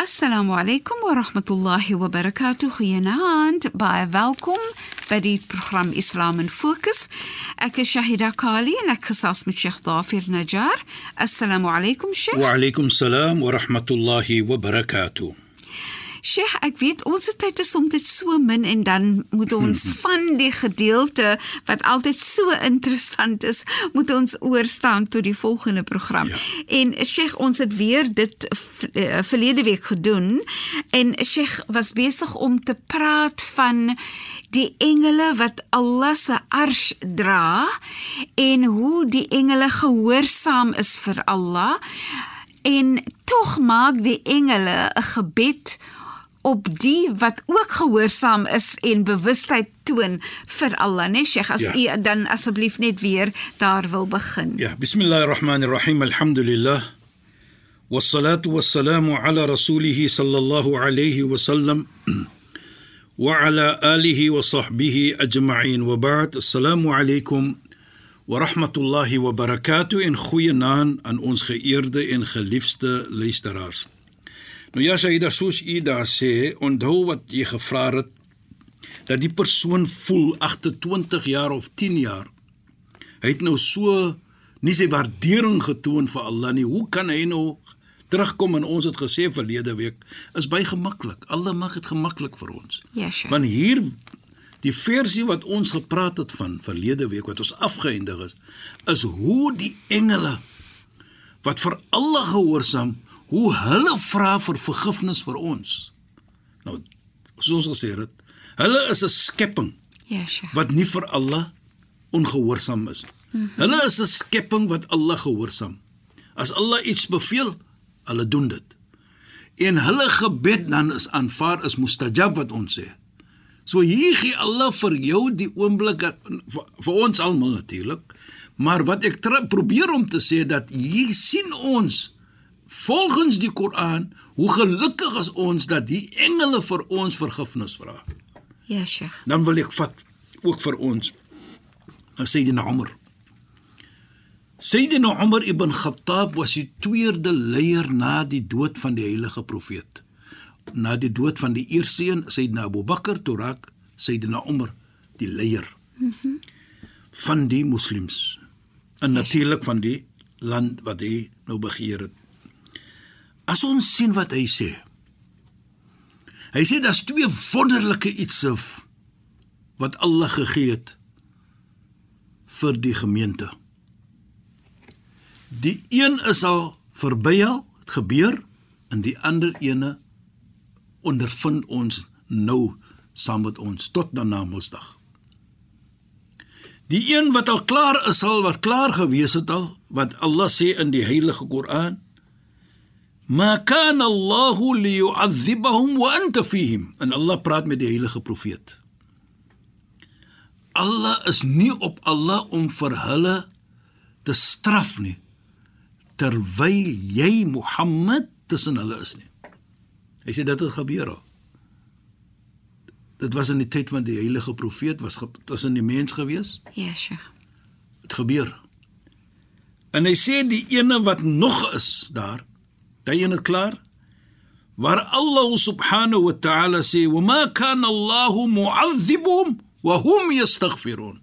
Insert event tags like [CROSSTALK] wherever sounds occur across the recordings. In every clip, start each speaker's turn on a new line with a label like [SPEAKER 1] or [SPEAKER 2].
[SPEAKER 1] السلام عليكم ورحمة الله وبركاته. خيانا هاند باي بدي برخرام إسلام فوكس أك شهيدا كالي نكساس من شيخ ظافر نجار السلام عليكم شيخ وعليكم السلام ورحمة الله وبركاته Sheikh, ek weet ons tyd is soms so min en dan moet ons van die gedeelte wat altyd so interessant is, moet ons oorstaan tot die volgende program. Ja. En Sheikh, ons het weer dit uh, verlede week gedoen en Sheikh was besig om te praat van die engele wat Allah se arsh dra en hoe die engele gehoorsaam is vir Allah en tog maak die engele 'n gebed op die wat ook gehoorsaam is en bewustheid toon vir Allah, né Sheikh, as ja. u dan asseblief net weer daar wil begin.
[SPEAKER 2] Ja, bismillahirrahmanirrahim. Alhamdulillah. Wassalatu wassalamu ala rasulih sallallahu alayhi wa sallam [CLEARS THROAT] wa ala alihi wa sahbihi ajma'in wa ba'd. Assalamu alaykum wa rahmatullahi wa barakatuh in goeie naam aan ons geëerde en geliefde luisteraars. Nou ja, daar soos u daar sê, onthou wat jy gevra het dat die persoon voel agter 20 jaar of 10 jaar. Hy het nou so nie sy waardering getoon vir Allah nie. Hoe kan hy nou terugkom en ons het gesê verlede week is baie gemaklik. Allah mag dit gemaklik vir ons.
[SPEAKER 1] Ja, sure.
[SPEAKER 2] Want hier die versie wat ons gepraat het van verlede week wat ons afgeëindig is, is hoe die engele wat vir Allah gehoorsaam hoe hulle vra vir vergifnis vir ons. Nou, soos ons gesê het, hulle is 'n skepping.
[SPEAKER 1] Sure.
[SPEAKER 2] Wat nie vir Allah ongehoorsaam is. Mm -hmm. Hulle is 'n skepping wat Allah gehoorsaam. As Allah iets beveel, hulle doen dit. En hulle gebed dan is aanvaar is mustajab wat ons sê. So hier gee Allah vir jou die oomblik vir, vir ons almal natuurlik. Maar wat ek probeer om te sê dat hier sien ons volgens die Koran, hoe gelukkig is ons dat die engele vir ons vergifnis vra.
[SPEAKER 1] Ja, Sheikh.
[SPEAKER 2] Dan wil ek vat ook vir ons Sayyidina Umar. Sayyidina Umar ibn Khattab was die tweede leier na die dood van die heilige profeet. Na die dood van die eerste een, Sayyidina Abu Bakr, toe raak Sayyidina Umar die leier. Mm van die moslems. En natuurlik van die land wat hy nou begeer het. As ons sien wat hy sê. Hy sê daar's twee wonderlike ietsie wat Allah gegee het vir die gemeente. Die een is al verby al, dit gebeur en die ander ene ondervind ons nou saam met ons tot na Namedsdag. Die een wat al klaar is al wat klaar gewees het al wat Allah sê in die heilige Koran Ma kana Allah liyu'adhibahum wa anta fihim. En Allah praat met die heilige profeet. Allah is nie op Allah om vir hulle te straf nie terwyl jy Mohammed tussen hulle is nie. Hy sê dit het gebeur al. Dit was in die tyd van die heilige profeet was tussen die mens gewees?
[SPEAKER 1] Ja, Sheikh.
[SPEAKER 2] Dit gebeur. En hy sê die ene wat nog is daar Daai een is klaar. Waar Allah subhanahu wa ta'ala sê, "Wa ma kana Allah mu'adhibuhum wa hum yastaghfirun."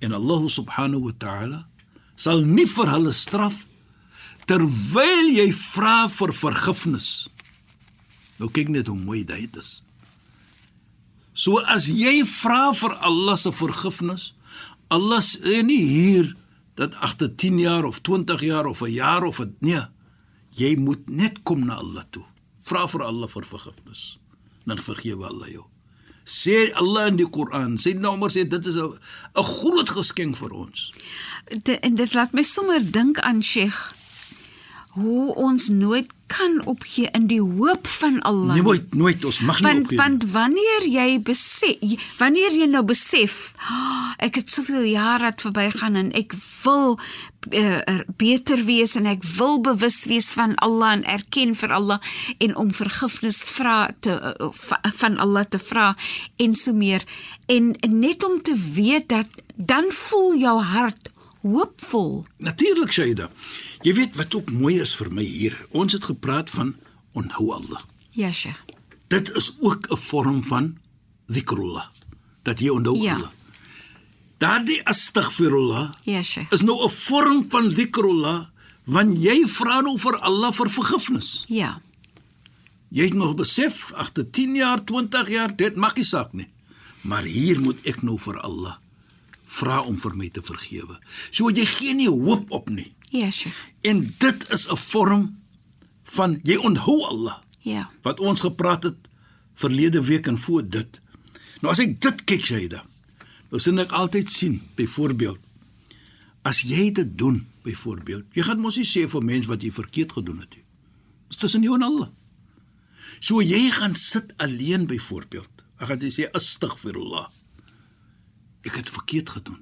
[SPEAKER 2] En Allah subhanahu wa ta'ala sal nie vir hulle straf terwyl jy vra vir vergifnis. Nou kyk net hoe mooi dit is. So as jy vra vir Allah se vergifnis, Allah sê nie hier dat agter 10 jaar of 20 jaar of 'n jaar of 'n nee Jy moet net kom na Allah toe. Vra vir Allah vir vergifnis. Dan vergewe Allah jou. Sê Allah in die Koran, sê maar sê dit is 'n groot geskenk vir ons.
[SPEAKER 1] De, en dit laat my sommer dink aan Sheikh hoe ons nooit kan opgee in die hoop van Allah.
[SPEAKER 2] Nee, nooit, nooit, ons mag nie
[SPEAKER 1] want,
[SPEAKER 2] opgee.
[SPEAKER 1] Want wanneer jy besef, wanneer jy nou besef, oh, ek het soveel jare het verbygaan en ek wil uh, beter wees en ek wil bewus wees van Allah en erken vir Allah en om vergifnis vra te uh, van Allah te vra en so meer en net om te weet dat dan voel jou hart hoopvol.
[SPEAKER 2] Natuurlik, Shaida. Jy weet wat ook mooi is vir my hier. Ons het gepraat van onthou Allah.
[SPEAKER 1] Ja, Sheikh.
[SPEAKER 2] Dit is ook 'n vorm van dhikrullah. Dat jy onthou
[SPEAKER 1] Ja.
[SPEAKER 2] Allah. Daardie astaghfirullah
[SPEAKER 1] Ja, Sheikh.
[SPEAKER 2] is nou 'n vorm van dhikrullah want jy vra nou vir Allah vir vergifnis.
[SPEAKER 1] Ja.
[SPEAKER 2] Jy het nog besef agter 10 jaar, 20 jaar, dit maak nie saak nie. Maar hier moet ek nou vir Allah vra om vir my te vergewe. So jy gee nie hoop op nie.
[SPEAKER 1] Ja, Sheikh.
[SPEAKER 2] En dit is 'n vorm van jy onthou Allah
[SPEAKER 1] Ja.
[SPEAKER 2] wat ons gepraat het verlede week en voor dit. Nou as ek dit kyk Shaida, nou sien ek altyd sien, byvoorbeeld as jy dit doen, byvoorbeeld, jy gaan mos nie sê vir mens wat jy verkeerd gedoen het nie. Dit is tussen jou en Allah. So jy gaan sit alleen byvoorbeeld. Ek gaan jy sê astaghfirullah. Ek het verkeerd gedoen.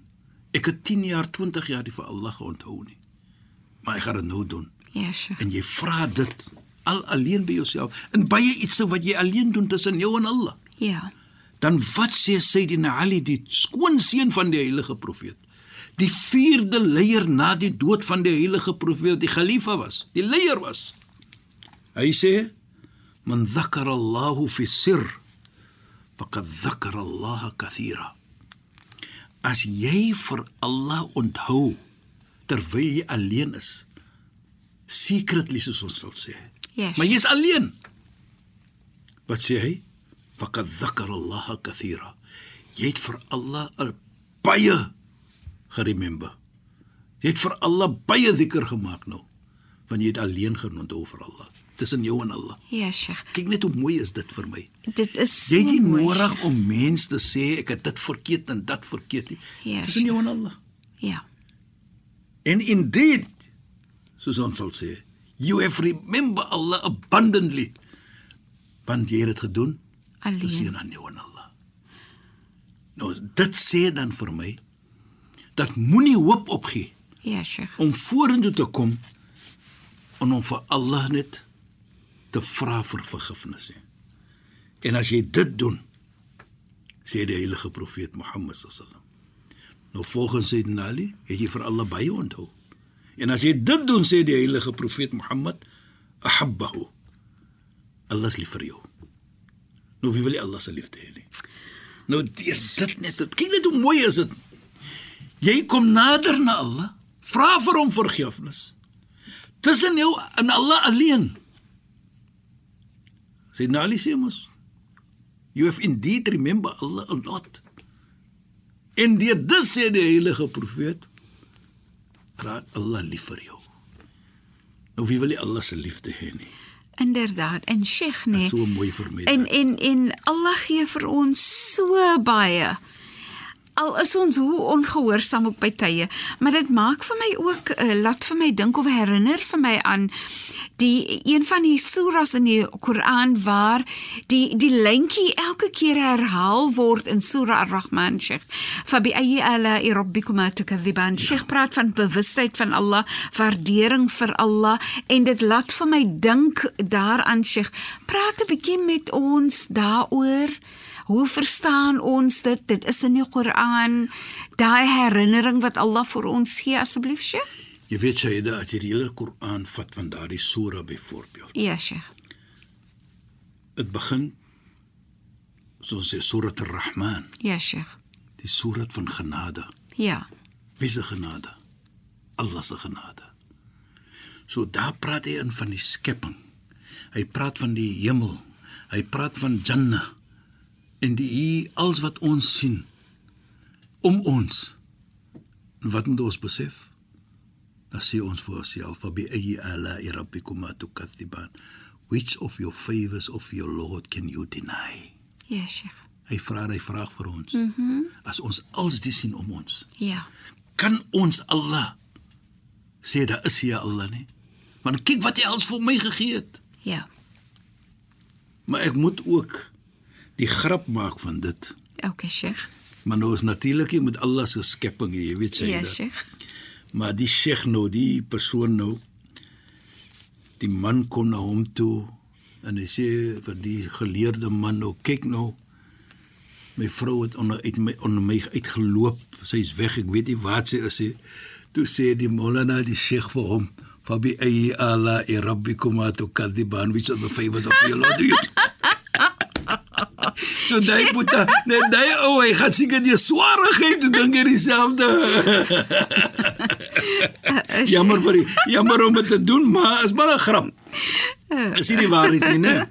[SPEAKER 2] Ek het 10 jaar, 20 jaar die vir Allah onthou nie. Maar ek gaan dit nou doen
[SPEAKER 1] Ja, Sheikh.
[SPEAKER 2] en jy vra dit al alleen by jouself en baie iets wat jy alleen doen tussen jou en Allah.
[SPEAKER 1] Ja.
[SPEAKER 2] Dan wat sê Sayyidina Ali die skoonseun van die heilige profeet? Die vierde leier na die dood van die heilige profeet, die khalifa was, die leier was. Hy sê: "Man dhakara Allahu fi sir, faqad dhakara Allah kathira." As jy vir Allah onthou terwyl jy alleen is, secretly soos ons sal sê.
[SPEAKER 1] Yes.
[SPEAKER 2] Maar jy's alleen. Wat sê hy? Faqad dhakara Allah kathira. Jy het vir Allah baie geremember. Jy het vir Allah baie dhikr gemaak nou. Want jy het alleen geonthou vir Allah tussen jou en Allah.
[SPEAKER 1] Ja, Sheikh.
[SPEAKER 2] Kyk net hoe mooi is dit vir my.
[SPEAKER 1] Dit is so
[SPEAKER 2] Jy het nie nodig om mens te sê ek het dit verkeerd en dat verkeerd nie.
[SPEAKER 1] Ja,
[SPEAKER 2] tussen jou en Allah.
[SPEAKER 1] Ja.
[SPEAKER 2] And indeed, soos ons sal sê, you have remember Allah abundantly. Want jy het dit gedoen tussen
[SPEAKER 1] Alleen.
[SPEAKER 2] aan jou en Allah. Nou dit sê dan vir my dat moenie hoop opgee
[SPEAKER 1] Ja, Sheikh.
[SPEAKER 2] om vorentoe te kom en om vir Allah net te vra vir vergifnis. nie. En as jy dit doen, sê die heilige profeet Mohammed sallam. Nou volgens Sayyidina Ali, het jy vir Allah baie onthou. En as jy dit doen, sê die heilige profeet Mohammed, ahabbahu. Allah is lief vir jou. Nou wie wil jy Allah se liefde hê nie? Nou dis dit net. dit- Kyk net hoe mooi is dit. Jy kom nader na Allah, vra vir hom vergifnis. Tussen jou en Allah alleen. Sê Nali sê mos, you have indeed remember Allah a lot. En deur dit sê die heilige profeet, raak Allah lief vir jou. Nou wie wil jy Allah se liefde hê nie?
[SPEAKER 1] Inderdaad. En Sheikh, nee.
[SPEAKER 2] so mooi vir my.
[SPEAKER 1] En en en Allah gee vir ons so baie. Al is ons hoe ongehoorsaam ook by tye, maar dit maak vir my ook uh, laat vir my dink of herinner vir my aan die een van die suras in die Koran waar die die lyntjie elke keer herhaal word in Surah Ar-Rahman Sheikh. Fabi ayyi ala rabbikuma tukadhiban. Sheikh praat van bewustheid van Allah, waardering vir Allah en dit laat vir my dink daaraan Sheikh. Praat 'n bietjie met ons daaroor. Hoe verstaan ons dit? Dit is in die Koran. Daai herinnering wat Allah vir ons gee asseblief Sheikh.
[SPEAKER 2] Jy weet Shaida, as jy die hele Koran vat van daardie sura byvoorbeeld.
[SPEAKER 1] Ja Sheikh.
[SPEAKER 2] Dit begin soos sê Surat Ar-Rahman,
[SPEAKER 1] Ja Sheikh.
[SPEAKER 2] die surat van genade.
[SPEAKER 1] Ja.
[SPEAKER 2] Wie se genade? Allah se genade. So daar praat hy in van die skepping. Hy praat van die hemel. Hy praat van Jannah en die alles wat ons sien om ons. Wat moet ons besef? Dan sê ons vir onsself, "Bi ayyi ala'i rabbikuma tukaththiban?" Which of your favors of your Lord can you deny?
[SPEAKER 1] Ja Sheikh.
[SPEAKER 2] Hy vra hy vraag vir ons. Mm As ons als dit sien om ons,
[SPEAKER 1] Ja.
[SPEAKER 2] kan ons Allah sê daar is hier Allah nie. Want kyk wat hy als vir my gegee het.
[SPEAKER 1] Ja.
[SPEAKER 2] Maar ek moet ook die grap maak van dit.
[SPEAKER 1] Okay Sheikh.
[SPEAKER 2] Maar nou is natuurlik jy moet Allah se skepping, jy weet sy
[SPEAKER 1] Ja
[SPEAKER 2] dit.
[SPEAKER 1] Sheikh.
[SPEAKER 2] Maar die Sheikh nou, die persoon nou die man kom na hom toe en hy sê vir die geleerde man nou kyk nou my vrou het onder uit my onder my uitgeloop sy's weg ek weet nie waar sy is nie toe sê die molana die Sheikh vir hom Fabi ayi ala rabbikuma tukadiban which of the favors of your Lord do you? So daai puta, net daai ou hy gaan seker die swaarigheid te dink hier dieselfde. [LAUGHS] jammer vir die, jammer om dit te doen, maar is maar 'n grap. Is nie die waarheid nie, né?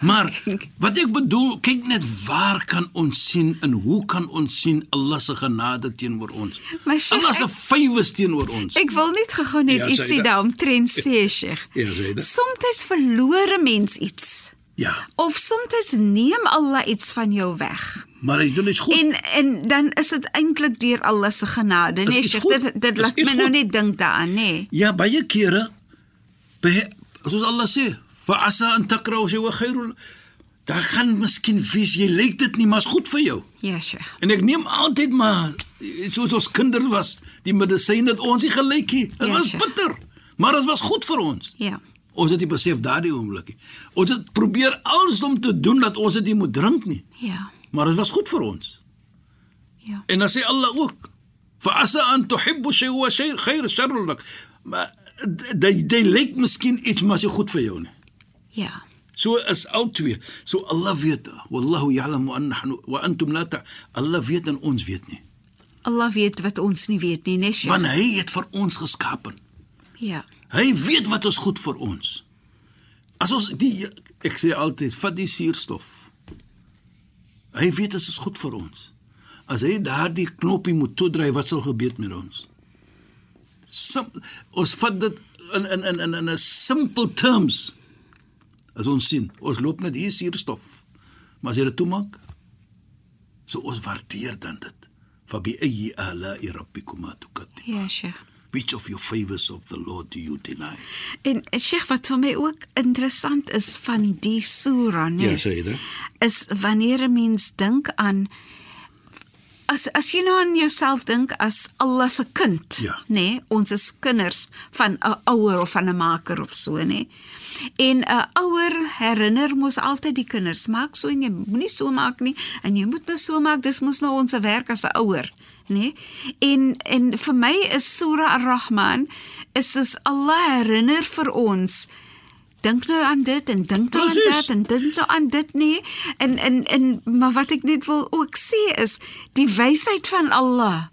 [SPEAKER 2] Maar wat ek bedoel, kyk net waar kan ons sien en hoe kan ons sien Allah se genade teenoor ons?
[SPEAKER 1] Sheikh,
[SPEAKER 2] Allah se favors teenoor ons.
[SPEAKER 1] Ek wil net gou net
[SPEAKER 2] Ja,
[SPEAKER 1] ietsie
[SPEAKER 2] Saida.
[SPEAKER 1] daaromtrent sê, Sheikh. [LAUGHS]
[SPEAKER 2] Ja, Saida.
[SPEAKER 1] Soms verloor 'n mens iets
[SPEAKER 2] Ja,
[SPEAKER 1] of soms neem Allah iets van jou weg.
[SPEAKER 2] Maar hy doen iets goed.
[SPEAKER 1] En en dan is dit eintlik deur Allah se genade, nee, Sheikh.
[SPEAKER 2] goed.
[SPEAKER 1] Dit dit laat my nou
[SPEAKER 2] goed.
[SPEAKER 1] net dink daaraan, nê.
[SPEAKER 2] Ja, baie kere be- soos Allah sê, fa asa an takrahu shay'an khairul. Daar gaan miskien wees jy lyk dit nie, maar is goed vir jou.
[SPEAKER 1] Ja, Sheikh.
[SPEAKER 2] En ek neem altyd maar soos ons kinders was, die medisyne het ons nie gelyk nie. Dit
[SPEAKER 1] Ja,
[SPEAKER 2] was bitter, maar dit was goed vir ons.
[SPEAKER 1] Ja.
[SPEAKER 2] Ons het nie besef daardie oomblik. Ons het probeer alles om te doen dat ons dit nie moet drink nie,
[SPEAKER 1] Ja.
[SPEAKER 2] Maar dit was goed vir ons.
[SPEAKER 1] Ja.
[SPEAKER 2] En dan sê Allah ook: "Fa asa an tuhibbu shay'an wa shay khair sharrun lak." Maar dit dit lyk miskien iets maar nie goed vir jou nie.
[SPEAKER 1] Ja.
[SPEAKER 2] So is al twee. So Allah weet, wallahu ya'lamu wa nahnu wa antum la ta. Allah weet en ons weet nie.
[SPEAKER 1] Allah weet wat ons nie weet nie, Sheikh?
[SPEAKER 2] Want hy het vir ons geskape.
[SPEAKER 1] Ja.
[SPEAKER 2] Hy weet wat is goed vir ons. As ons die ek sê altyd, vat die suurstof. Hy weet dit is goed vir ons. As hy daardie knoppie moet toedryf, wat sal gebeur met ons? Sim, ons vat dit in in in in in 'n simple terms. As ons sien, ons loop net hier suurstof. Maar as jy dit toemaak, so ons waardeer dan dit. Fabi ayyi ala'i rabbikuma tukadzib.
[SPEAKER 1] Ja, Sheikh.
[SPEAKER 2] Which of your favors of the Lord do you deny?
[SPEAKER 1] En Sheikh, wat vir my ook interessant is van die sura, né?
[SPEAKER 2] Ja, sê dit?
[SPEAKER 1] is wanneer 'n mens dink aan as as jy nou aan jouself dink as Allah se kind,
[SPEAKER 2] Ja.
[SPEAKER 1] nê? Nee, ons is kinders van 'n ouer of van 'n maker of so, nê? Nee. En 'n ouer herinner mos altyd die kinders, maak so en jy moenie so maak nie en jy moet nou so maak, dis mos nou ons werk as 'n ouer, nê? Nee. En en vir my is Surah Ar-Rahman is soos Allah herinner vir ons dink nou aan dit en dink nou aan dit en dink nou aan dit nie en en en maar wat ek net wil ook sê is die wysheid van Allah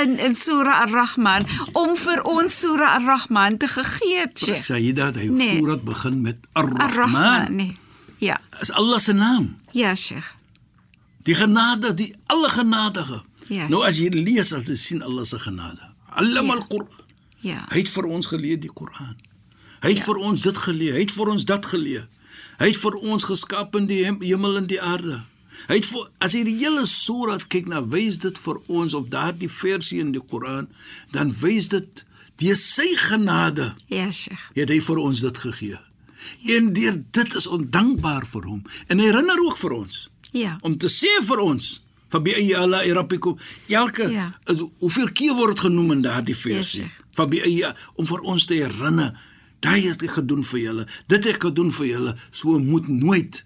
[SPEAKER 1] in in Surah Ar-Rahman om vir ons Surah Ar-Rahman te gegee het.
[SPEAKER 2] Sayyida, hy
[SPEAKER 1] Nee.
[SPEAKER 2] voorat begin met
[SPEAKER 1] Ar-Rahman,
[SPEAKER 2] Ar-Rahman.
[SPEAKER 1] nee. Ja.
[SPEAKER 2] Is Allah se naam.
[SPEAKER 1] Ja, Sheikh.
[SPEAKER 2] Die genade, die alle genadige.
[SPEAKER 1] Ja,
[SPEAKER 2] nou as jy lees, sal jy sien Allah se genade. Allama
[SPEAKER 1] Ja.
[SPEAKER 2] al-Qur'an.
[SPEAKER 1] Ja.
[SPEAKER 2] Hy het vir ons geleer die Koran. Hy het ja. vir ons dit geleer, hy het vir ons dat geleer. Hy het vir ons geskaap in die hem- hemel en die aarde. Hy het vir as jy die hele sura kyk na wys dit vir ons of daardie versie in die Koran, dan wys dit die sy genade
[SPEAKER 1] Ja, Sheikh.
[SPEAKER 2] het hy vir ons dit gegee. En deur dit is ondankbaar vir hom. En hy herinner ook vir ons
[SPEAKER 1] Ja.
[SPEAKER 2] om te sê vir ons Fabi ayyi ala rabbikum. Elke
[SPEAKER 1] Ja.
[SPEAKER 2] is, hoeveel keer word dit genoem in daardie versie?
[SPEAKER 1] Yes,
[SPEAKER 2] Fabi ayyi om vir ons te herinner daai het ek gedoen vir julle. Dit het ek gedoen vir julle. So moet nooit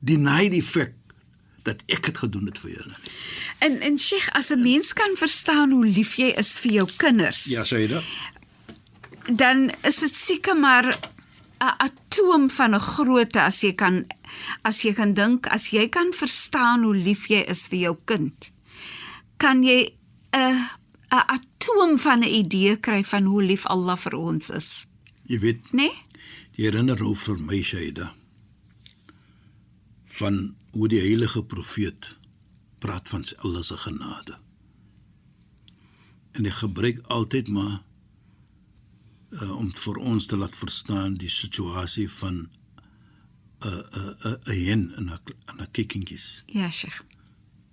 [SPEAKER 2] deny die feit dat ek het gedoen dit vir julle.
[SPEAKER 1] En en Sheikh, as 'n mens kan verstaan hoe lief jy is vir jou kinders,
[SPEAKER 2] sê jy dit?
[SPEAKER 1] dan is dit seker maar 'n atoom van 'n grootte as jy kan as jy kan dink as jy kan verstaan hoe lief jy is vir jou kind kan jy 'n 'n atoom van 'n idee kry van hoe lief Allah vir ons is
[SPEAKER 2] jy weet
[SPEAKER 1] nê nee?
[SPEAKER 2] Die herinner nou vir my Shaida van hoe die heilige profeet praat van Allah se genade. En hy gebruik altyd maar uh, om vir ons te laat verstaan die situasie van 'n 'n 'n hen en 'n en 'n kikkingies.
[SPEAKER 1] ja Sheikh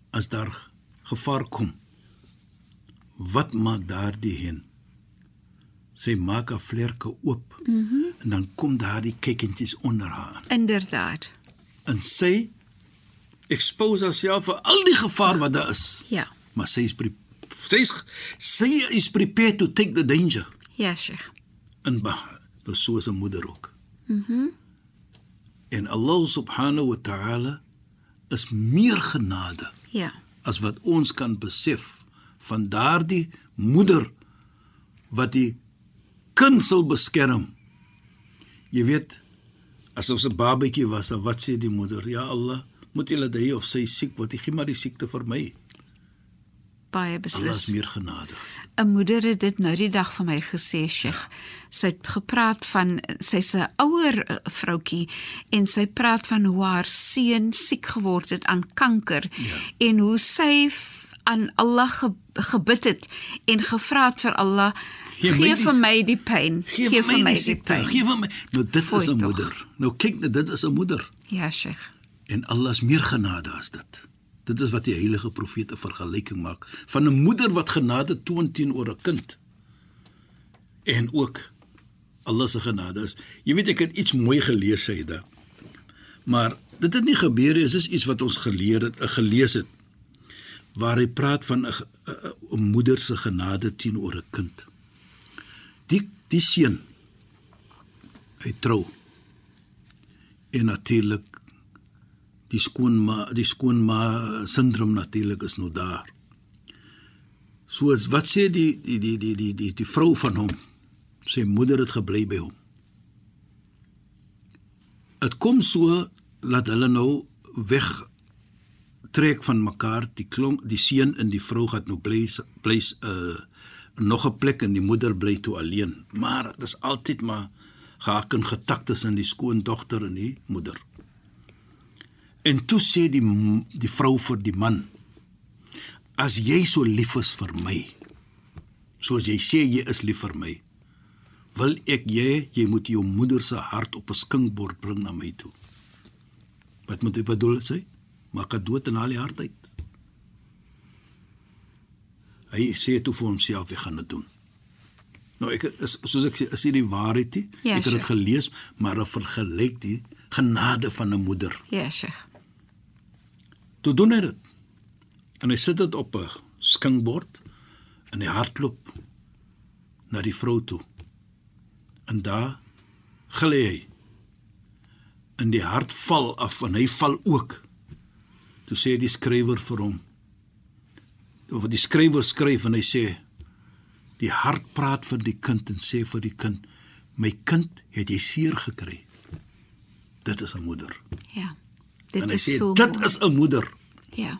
[SPEAKER 2] As daar gevaar kom, wat maak daardie hen? Sy maak 'n vlerke oop mm -hmm. en dan kom daardie kikkingies onder haar aan.
[SPEAKER 1] inderdaad
[SPEAKER 2] en sy expose haarself vir al die gevaar wat daar is.
[SPEAKER 1] ja
[SPEAKER 2] Maar sy is sy is sy is prepared to take the danger
[SPEAKER 1] ja Sheikh
[SPEAKER 2] in bah. Dis soos 'n moeder ook. Mhm. Mm en Allah subhanahu wa ta'ala is meer genade
[SPEAKER 1] ja
[SPEAKER 2] as wat ons kan besef van daardie moeder wat die kind sal beskerm. Jy weet, as ons 'n babatjie was, dan wat sê die moeder? Ja Allah, moet jy laat hy of sy siek word, gee maar die siekte vir my.
[SPEAKER 1] Baie
[SPEAKER 2] Allah
[SPEAKER 1] beslis.
[SPEAKER 2] is meer genadig.
[SPEAKER 1] 'n Moeder het dit nou die dag vir my gesê, Sheikh. Sy het gepraat van sy's 'n ouer eh, vroutjie en sy praat van hoe haar seun siek geword het aan kanker
[SPEAKER 2] Ja.
[SPEAKER 1] en hoe sy aan Allah ge, gebid het en gevra het vir Allah
[SPEAKER 2] Gee
[SPEAKER 1] gee,
[SPEAKER 2] my
[SPEAKER 1] gee vir my die pyn.
[SPEAKER 2] Gee vir my die siekte, gee vir my. Nou dit
[SPEAKER 1] Fooi
[SPEAKER 2] is 'n moeder. Nou kyk, net, dit is 'n moeder.
[SPEAKER 1] Ja, Sheikh.
[SPEAKER 2] En Allah is meer genade as dit. Dit is wat die heilige profeet 'n vergelyking maak van 'n moeder wat genade toon teenoor 'n kind. En ook Allah se genade is. Jy weet ek het iets mooi gelees Saida. Maar dit het nie gebeur nie, dit is iets wat ons geleer het, uh, gelees het. Waar hy praat van 'n 'n moeder se genade teenoor 'n kind. Die die seun hy trou. En natuurlik die skoonma die skoonma sindroom natuurlik is nou daar. Soos wat sê die die die die die die, die vrou van hom? Sy moeder het gebly by hom. Dit kom so laat hulle nou weg trek van mekaar die klomp die seun en die vrou gaan nou bly bly uh nog 'n plek en die moeder bly toe alleen maar dit is altyd maar gehak en getak tussen die skoondogter en die moeder En toe sê die die vrou vir die man: As jy so lief is vir my, soos jy sê jy is lief vir my, wil ek jy jy moet jou moeder se hart op 'n skinkbord bring na my toe. Wat moet ek bedoel sê? Maak dit dood en haal die hart uit. Hy sê toe vir homself hy gaan dit doen. Nou ek is soos ek sê is dit die waarheid nie?
[SPEAKER 1] Ja,
[SPEAKER 2] ek het dit gelees, maar ek vergelyk die genade van 'n moeder.
[SPEAKER 1] Ja, Sheikh.
[SPEAKER 2] Toe doen hy dit. En hy sit dit op 'n skinkbord en hy hardloop na die vrou toe. En daar gly hy. En die hart val af en hy val ook. Toe sê die skrywer vir hom of die skrywer skryf en hy sê die hart praat vir die kind en sê vir die kind my kind het jy seer gekry. Dit is 'n moeder.
[SPEAKER 1] Ja. Dit
[SPEAKER 2] en hy
[SPEAKER 1] is
[SPEAKER 2] sê
[SPEAKER 1] so
[SPEAKER 2] dit
[SPEAKER 1] mooi.
[SPEAKER 2] is 'n moeder.
[SPEAKER 1] Ja.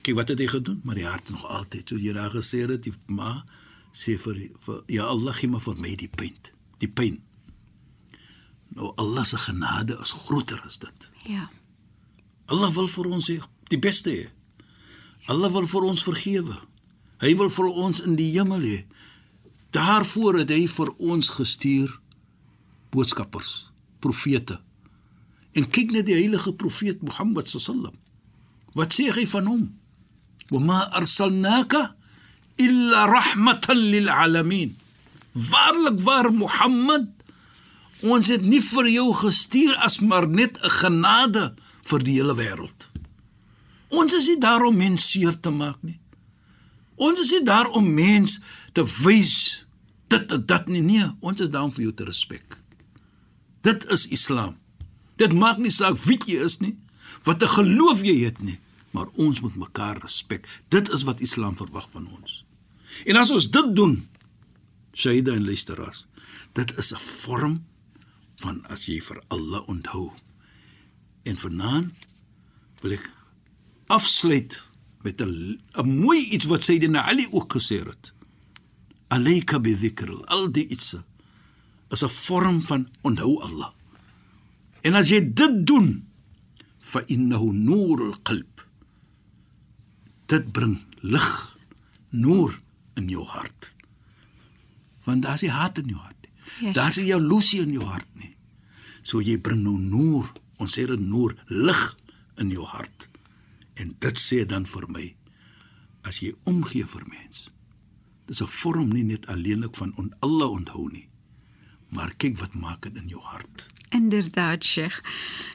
[SPEAKER 2] Kyk wat het hy gedoen? Maar die hart nog altyd. So jy daar gesê het, die ma sê vir, vir ja Allah gee maar vir my die pyn. Die pyn. Nou Allah se genade is groter as dit.
[SPEAKER 1] Ja.
[SPEAKER 2] Allah wil vir ons hê die beste hê. Allah wil vir ons vergewe. Hy wil vir ons in die hemel hê. Daarvoor het hy vir ons gestuur boodskappers, profete. En kyk na die heilige profeet Mohammed sallam. Wat sê hy van hom? "Wama arsalnaka illa rahmatan lil alamin." Waarlik waar Mohammed, ons het nie vir jou gestuur as maar net 'n genade vir die hele wêreld. Ons is nie daar om mense seer te maak nie. Ons is nie daar om mens te wys dit en dat nie. Nee, ons is daar om vir jou te respek. Dit is Islam. Dit maak nie saak wie jy is nie, wat 'n geloof jy het nie, maar ons moet mekaar respek. Dit is wat Islam verwag van ons. En as ons dit doen, Shaida en luisteraars, dit is 'n vorm van as jy vir Allah onthou. En vanaand wil ek afsluit met 'n 'n mooi iets wat Sayyidina Ali ook gesê het. Alayka bi dhikr al die iets is 'n vorm van onthou Allah. En as jy dit doen, fa innahu nurul qalb. Dit bring lig, noor in jou hart. Want daar's nie haat in jou hart nie.
[SPEAKER 1] Ja,
[SPEAKER 2] Daar's nie jaloesie in jou hart nie. So jy bring nou noor, ons sê dit noor, lig in jou hart. En dit sê dan vir my as jy omgee vir mens. Dis 'n vorm nie net alleenlik van on, Allah onthou nie. Maar kyk wat maak dit in jou hart.
[SPEAKER 1] Inderdaad, Sheikh.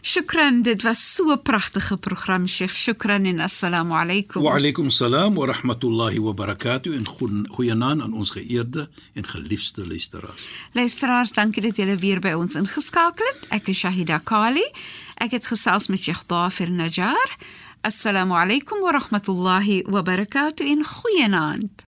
[SPEAKER 1] Shukran, dit was so 'n pragtige program, Sheikh. Shukran en assalamu alaykum.
[SPEAKER 2] Wa alaykum salaam wa rahmatullahi wa barakatuh en goeienaand aan ons geëerde en geliefde luisteraars.
[SPEAKER 1] Luisteraars, dankie dat julle weer by ons ingeskakel het. Ek is Shahida Kali. Ek het gesels met Sheikh Dafir Najjar. Assalamu alaykum wa rahmatullahi wa barakatuh en goeienaand.